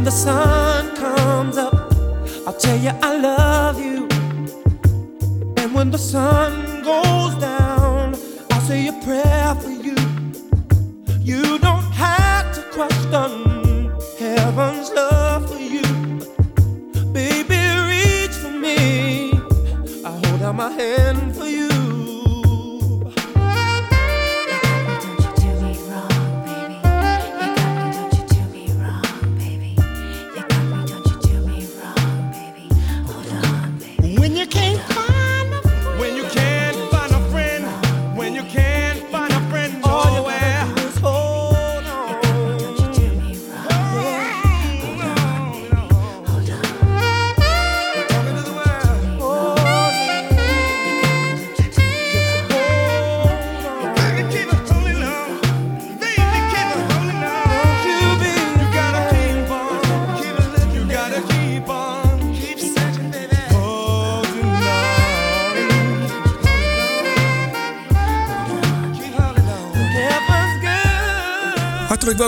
When the sun comes up, I'll tell you I love you. And when the sun goes down, I'll say a prayer for you. You don't have to question heaven's love for you. Baby, reach for me. I hold out my hand.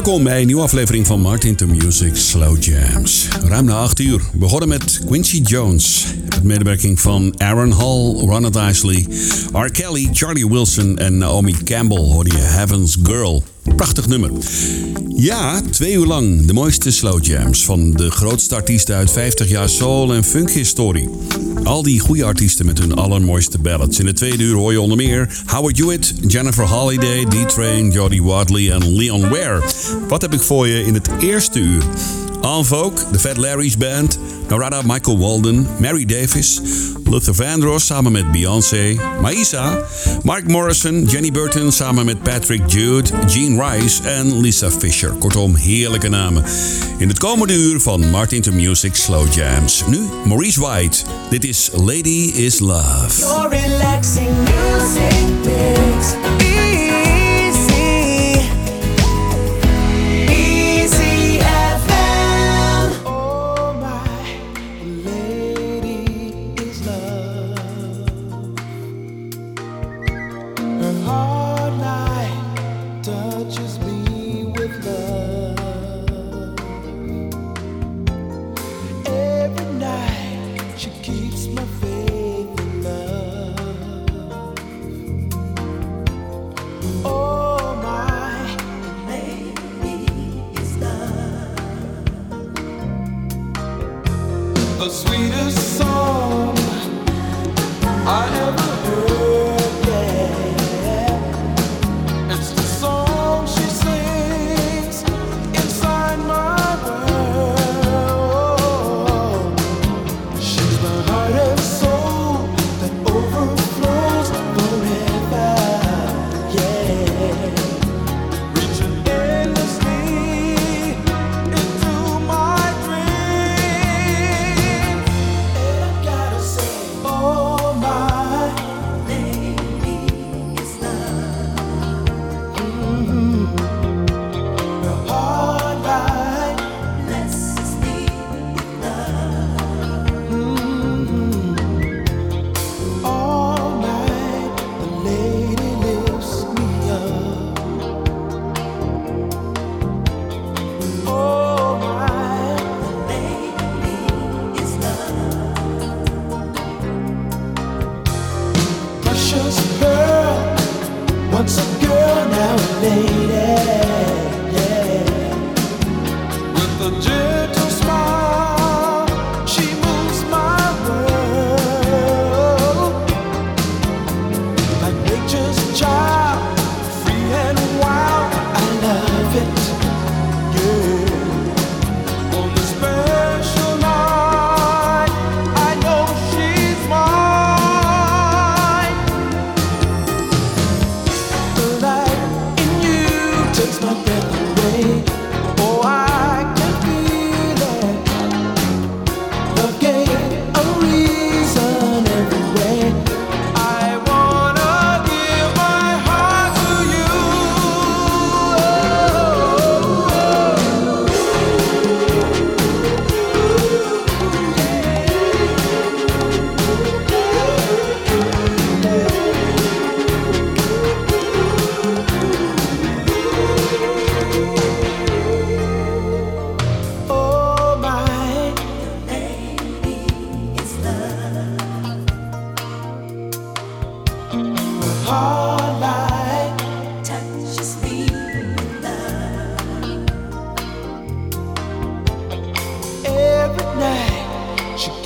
Welkom bij een nieuwe aflevering van Martin to Music Slow Jams. Ruim na 8 uur. Begonnen met Quincy Jones. Met medewerking van Aaron Hall, Ronald Isley, R. Kelly, Charlie Wilson en Naomi Campbell hoorde je Heaven's Girl. Prachtig nummer. Ja, twee uur lang de mooiste slow jams van de grootste artiesten uit 50 jaar soul en funk historie. Al die goede artiesten met hun allermooiste ballads. In het tweede uur hoor je onder meer Howard Hewitt, Jennifer Holiday, D-Train, Jodie Wadley en Leon Ware. Wat heb ik voor je in het eerste uur? En Vogue, The Fat Larry's Band, Narada Michael Walden, Mary Davis, Luther Vandross samen met Beyoncé, Maïsa, Mark Morrison, Jenny Burton samen met Patrick Jude, Gene Rice en Lisa Fisher. Kortom, heerlijke namen. In het komende uur van Martin to Music Slow Jams. Nu Maurice White. Dit is Lady is Love.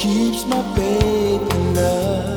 keeps my faith love.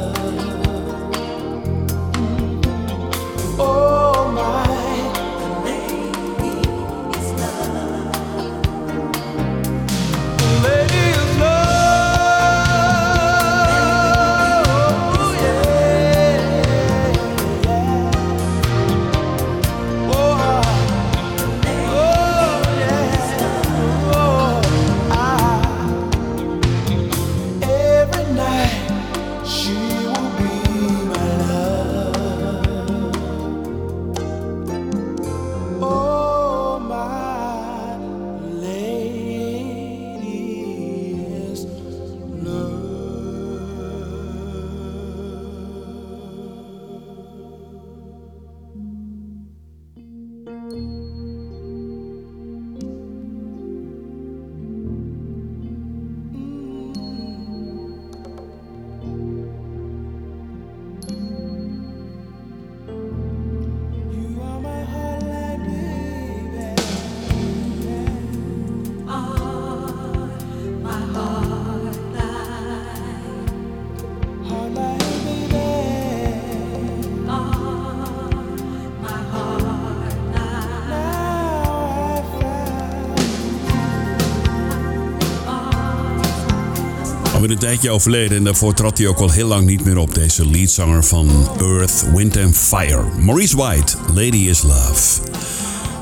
alweer een tijdje overleden en daarvoor trad hij ook al heel lang niet meer op. Deze leadzanger van Earth, Wind and Fire. Maurice White, Lady is Love.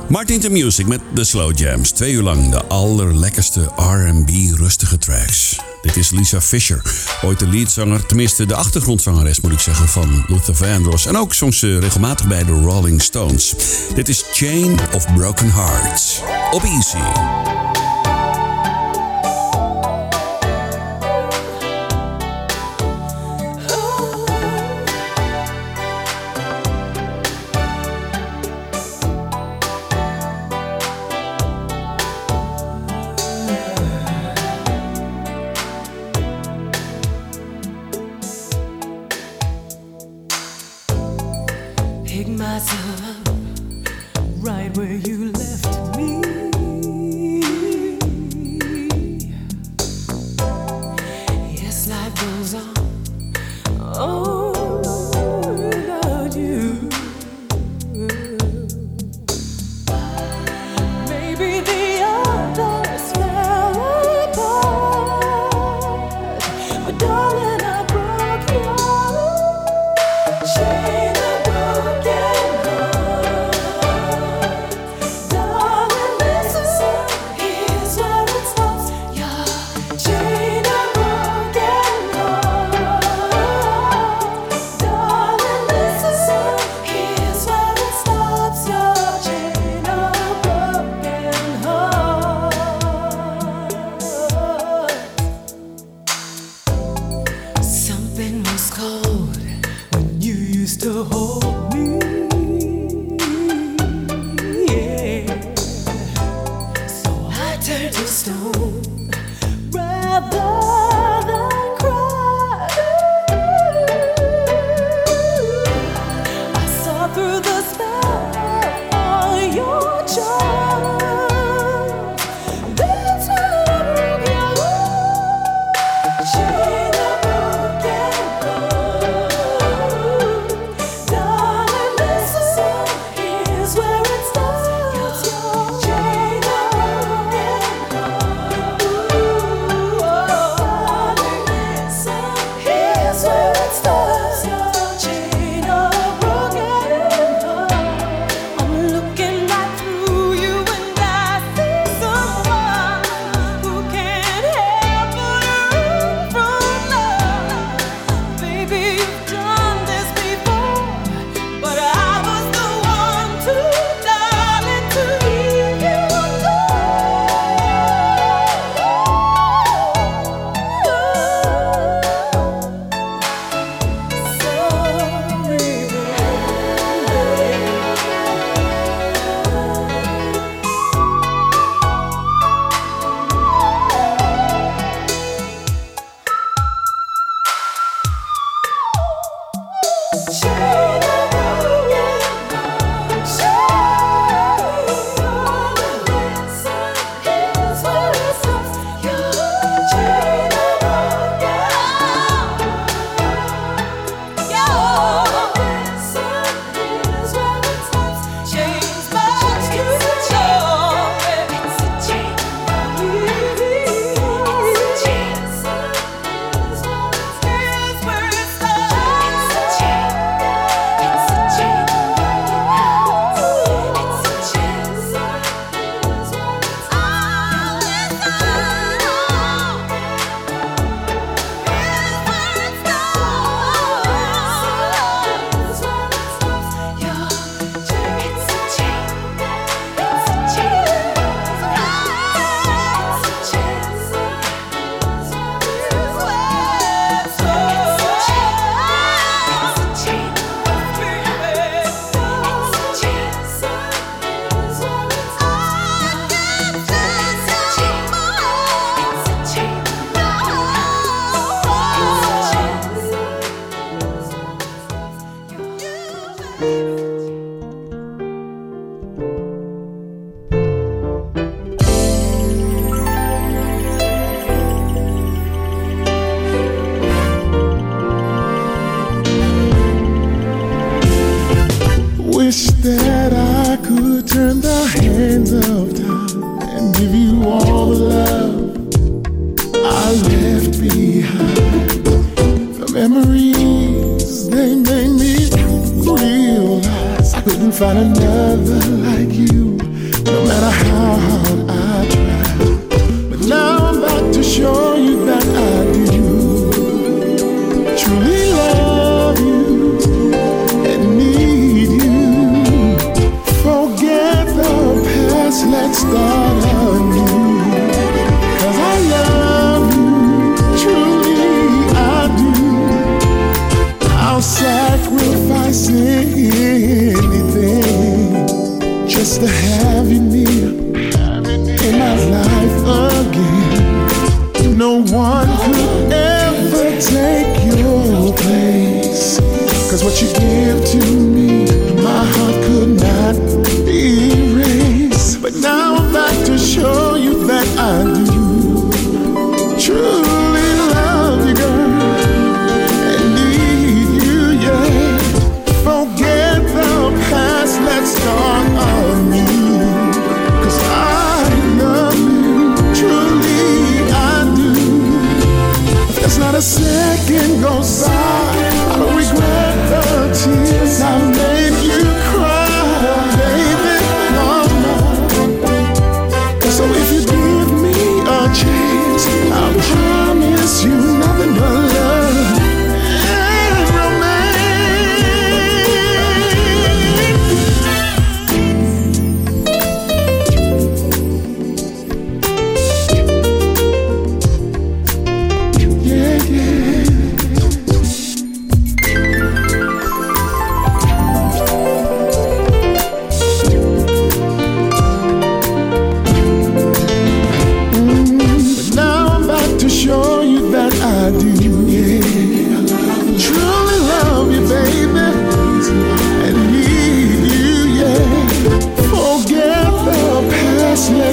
Martin the Music met The Slow Jams. Twee uur lang de allerlekkerste R&B rustige tracks. Dit is Lisa Fisher, ooit de leadzanger, tenminste de achtergrondzangeres moet ik zeggen, van Luther Vandross. En ook soms regelmatig bij de Rolling Stones. Dit is Chain of Broken Hearts. Op Easy. stone.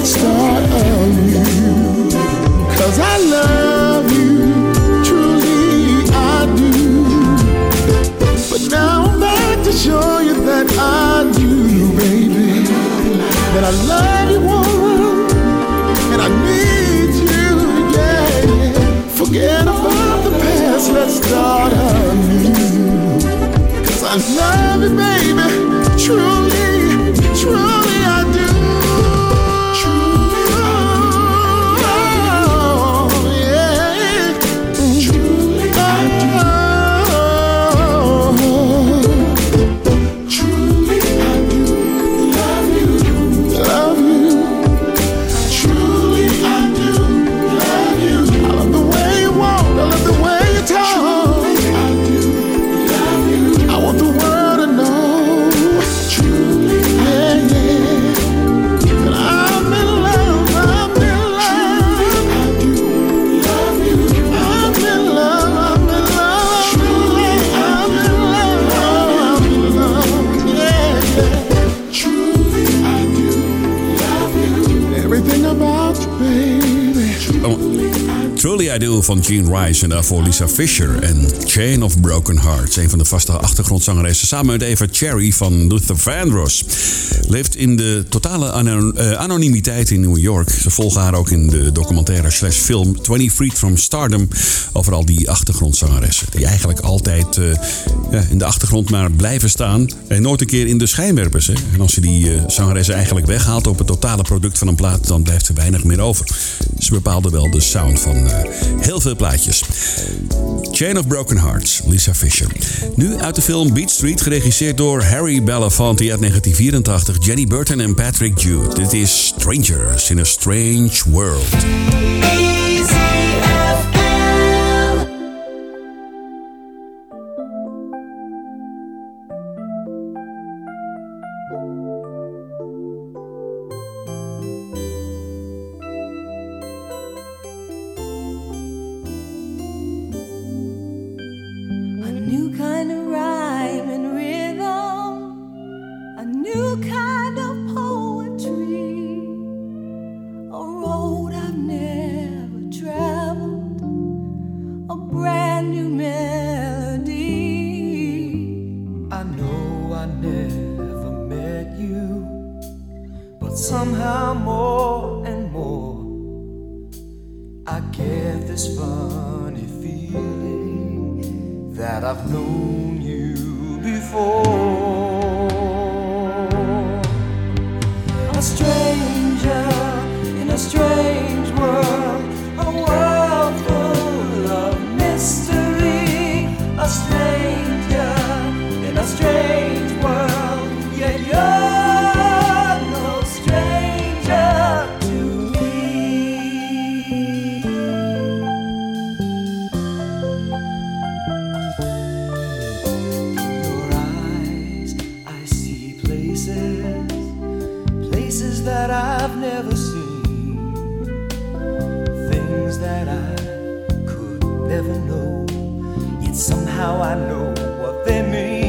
Start. Cause I love you, truly I do. But now I'm back to show you that I do, baby. That I love you, woman and I need you, yeah. Forget about the past, let's start. Cause I love you, baby, Gene Rice en daarvoor Lisa Fisher en Chain of Broken Hearts. Een van de vaste achtergrondzangeressen samen met Eva Cherry van Luther Vandross. Leeft in de totale eh, anonimiteit in New York. Ze volgen haar ook in de documentaire slash film 20 Freed from Stardom over al die achtergrondzangeressen. Die eigenlijk altijd eh, in de achtergrond maar blijven staan en nooit een keer in de schijnwerpers. En als je die eh, zangeressen eigenlijk weghaalt op het totale product van een plaat, dan blijft er weinig meer over. Ze bepaalden wel de sound van eh, heel veel plaatjes. Chain of Broken Hearts, Lisa Fisher. Nu uit de film Beat Street, geregisseerd door Harry Belafonte uit 1984, Jenny Burton en Patrick Jude. Dit is Strangers in a Strange World. Places that I've never seen, things that I could never know, yet somehow I know what they mean.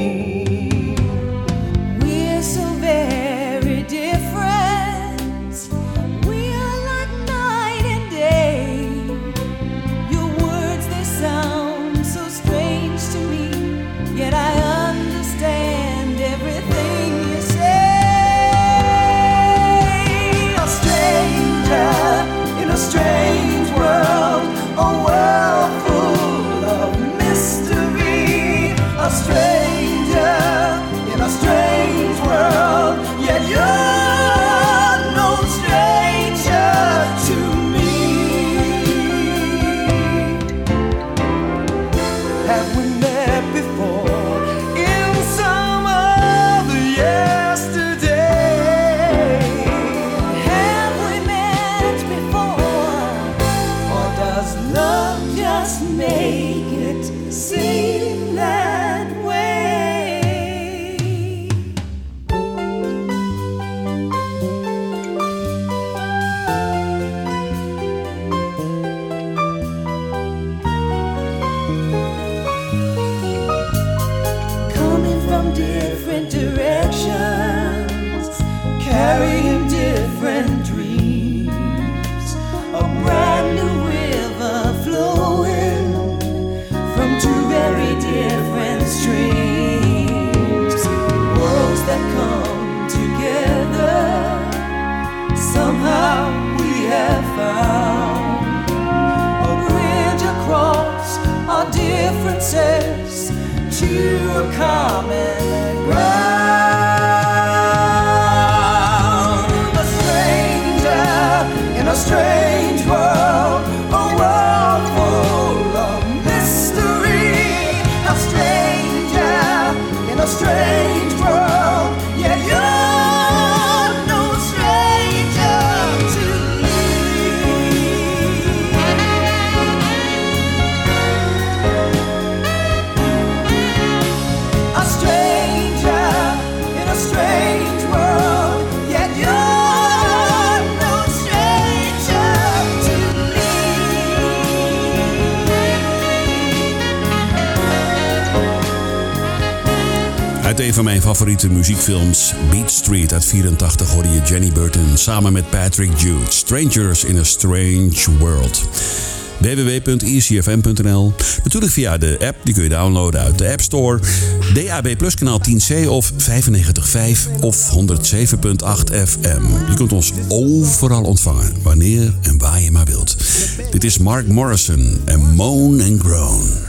answers to a common ground. A stranger in a stranger. van mijn favoriete muziekfilms, Beat Street uit 84, hoorde je Jenny Burton samen met Patrick Jude. Strangers in a Strange World www.icfm.nl. Natuurlijk via de app, die kun je downloaden uit de App Store. DAB Plus kanaal 10C of 95.5 of 107.8 FM. Je kunt ons overal ontvangen, wanneer en waar je maar wilt. Dit is Mark Morrison en Moan and Groan.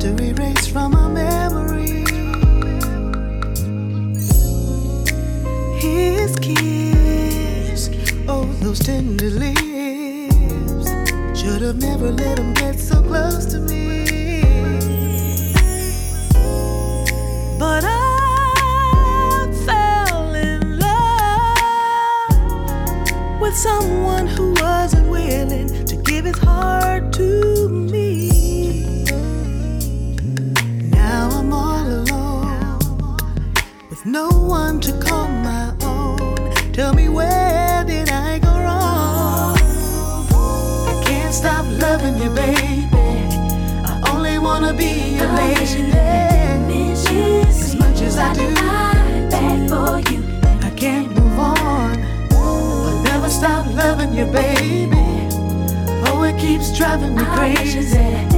To erase from my memory. His kiss, oh, those tender lips. Should have never let him get so close to me. But I fell in love with someone who wasn't willing to give his heart to Tell me where did I go wrong? I can't stop loving you, baby. I only wanna be your lady. As much as I do, I can't move on. I'll never stop loving you, baby. Oh, it keeps driving me crazy.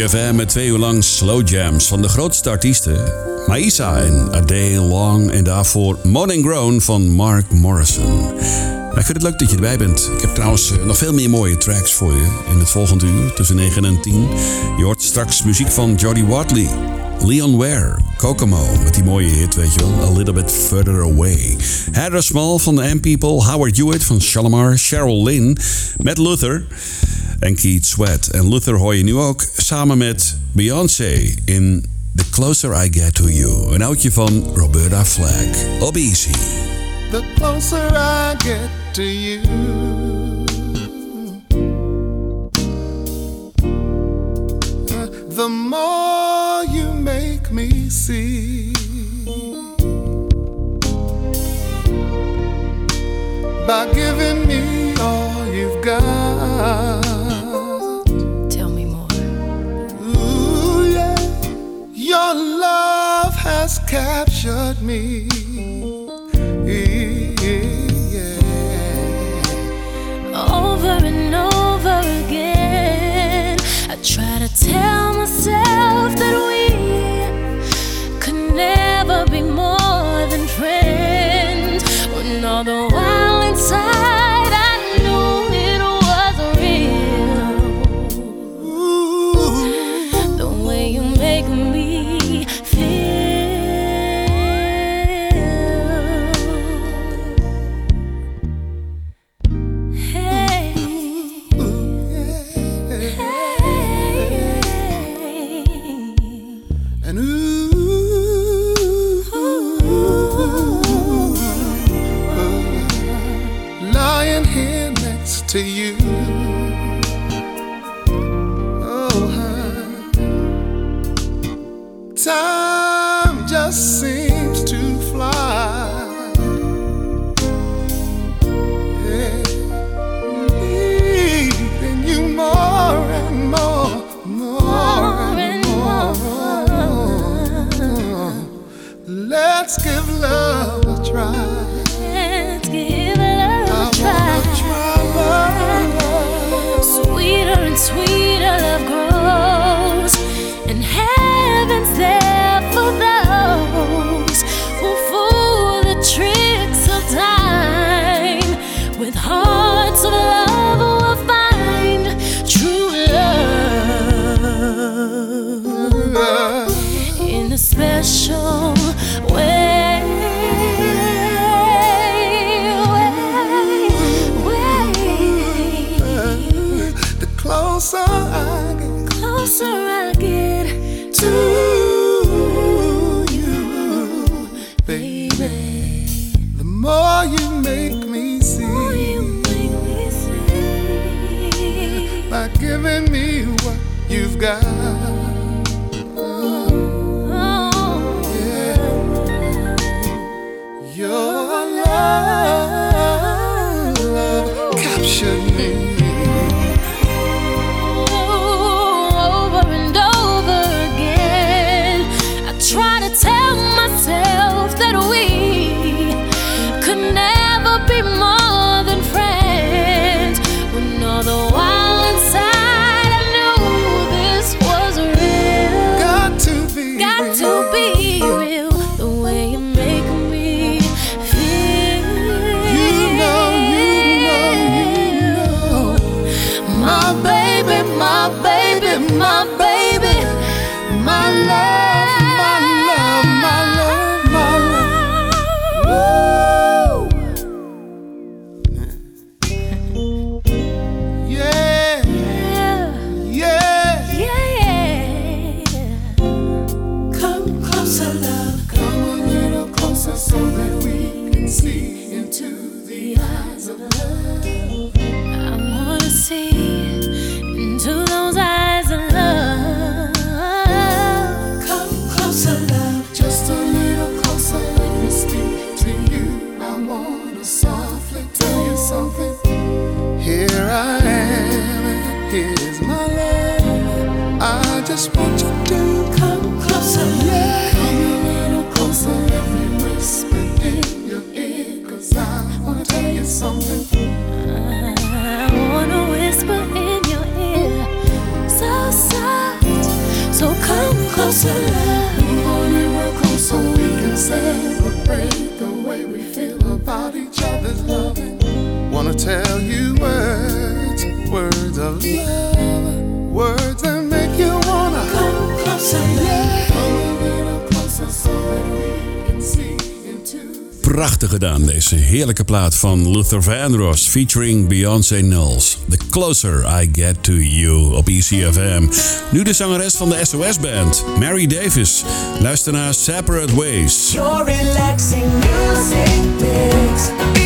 ZFM met twee uur lang slow jams van de grootste artiesten. Maïsa en A Day Long en daarvoor Morning Grown van Mark Morrison. Ik vind het leuk dat je erbij bent. Ik heb trouwens eh, nog veel meer mooie tracks voor je in het volgende uur tussen 9 en 10. Je hoort straks muziek van Jody Watley, Leon Ware, Kokomo met die mooie hit, weet je wel, A Little Bit Further Away. Heather Small van The M-People, Howard Hewitt van Shalimar, Cheryl Lynn, Matt Luther. en Keith Sweat. En Luther hoor je nu ook samen met Beyoncé in The Closer I Get To You. Een oudje van Roberta Flack. Op easy. The closer I get to you The more you make me see by giving me all you've got. Your love has captured me. Yeah. Over and over again, I try to tell. heerlijke plaat van Luther Vandross featuring Beyoncé Knowles. The Closer I Get To You op ECFM. Nu de zangeres van de SOS-band, Mary Davis. Luister naar Separate Ways. Your relaxing music.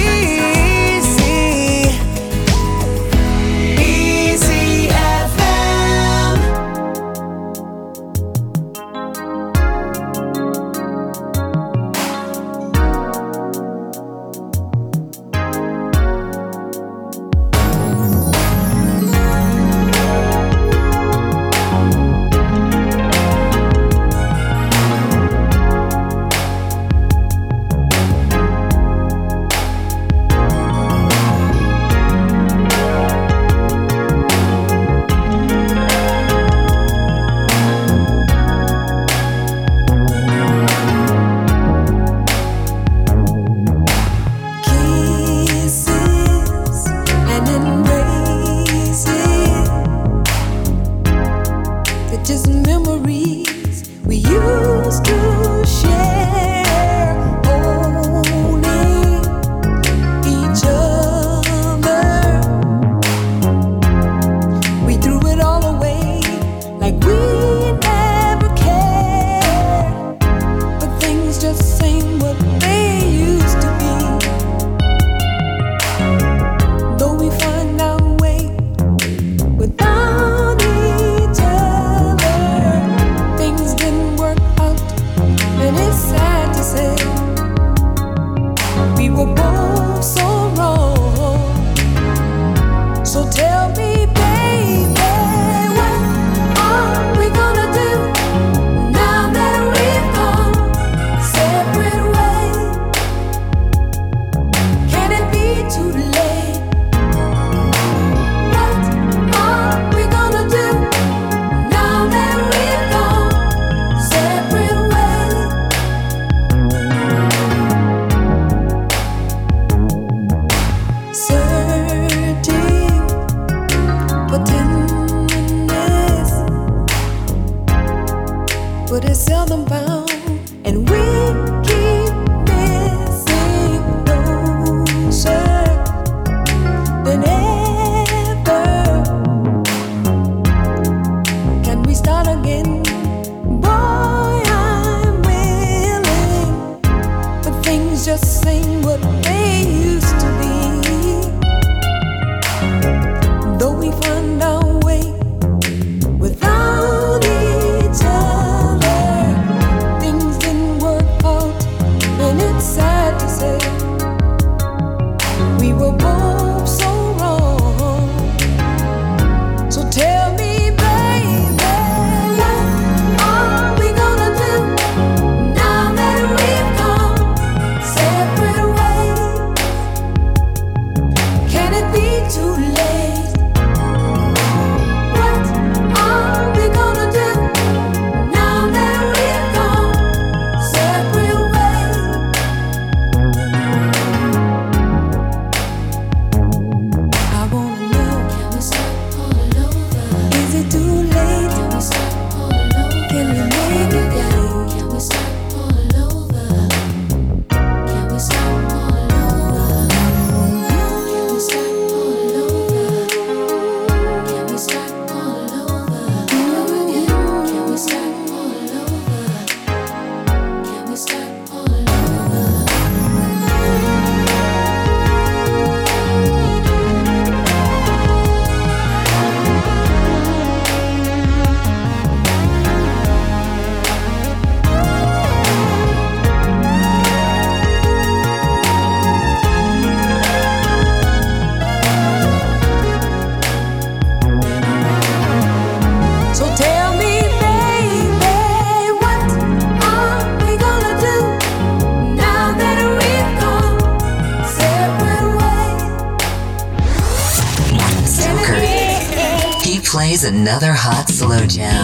another hot slow jam.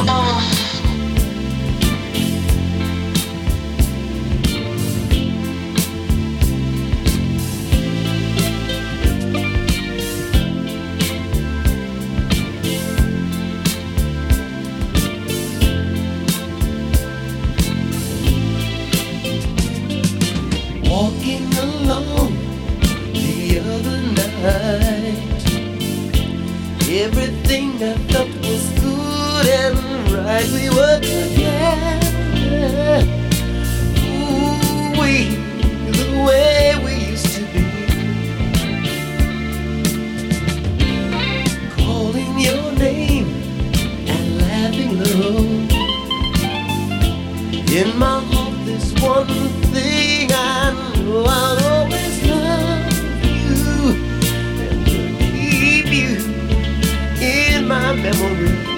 Memory.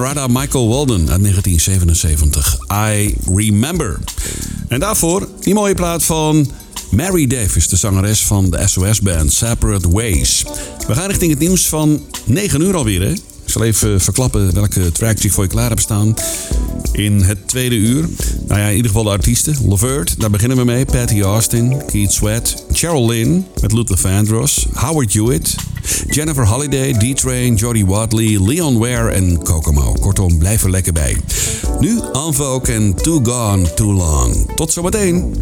Narada Michael Walden uit 1977. I Remember. En daarvoor die mooie plaat van Mary Davis, de zangeres van de SOS-band Separate Ways. We gaan richting het nieuws van 9 uur alweer, hè? Ik zal even verklappen welke tracks voor je klaar heb staan. In het tweede uur. Nou ja, in ieder geval de artiesten. Lavert, daar beginnen we mee. Patty Austin, Keith Sweat, Cheryl Lynn met Luther Vandross, Howard Hewitt, Jennifer Holiday, D-Train, Jodie Watley, Leon Ware en Kokomo. Kortom, blijf er lekker bij. Nu Anvoke en Too Gone Too Long. Tot zometeen.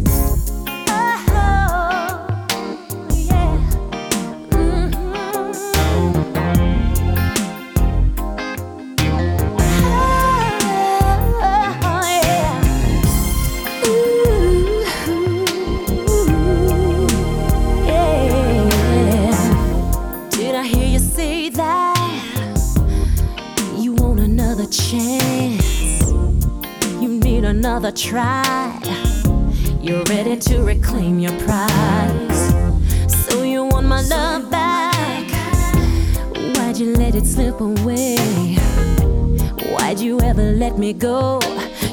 Chance? You need another try. You're ready to reclaim your prize. So you want my love back? Why'd you let it slip away? Why'd you ever let me go?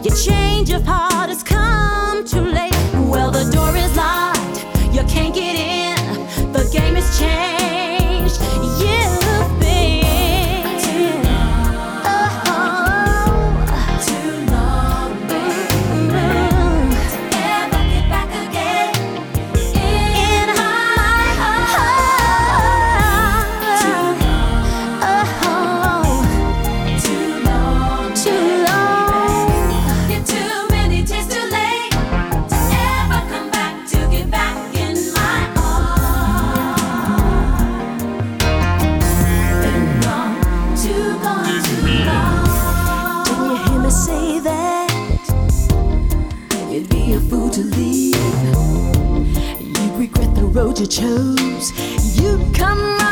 Your change of heart has come too late. Well, the door is locked. You can't get in. The game has changed. You've you chose. You come.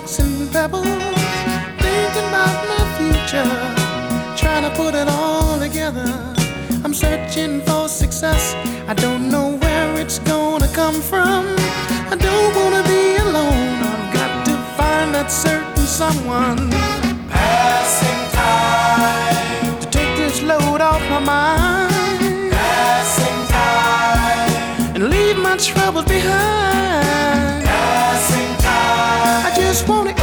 rocks and pebbles, thinking about my future, trying to put it all together. I'm searching for success. I don't know where it's gonna come from. I don't wanna be alone. I've got to find that certain someone. Passing time to take this load off my mind. my troubles behind. Passing time. I just wanna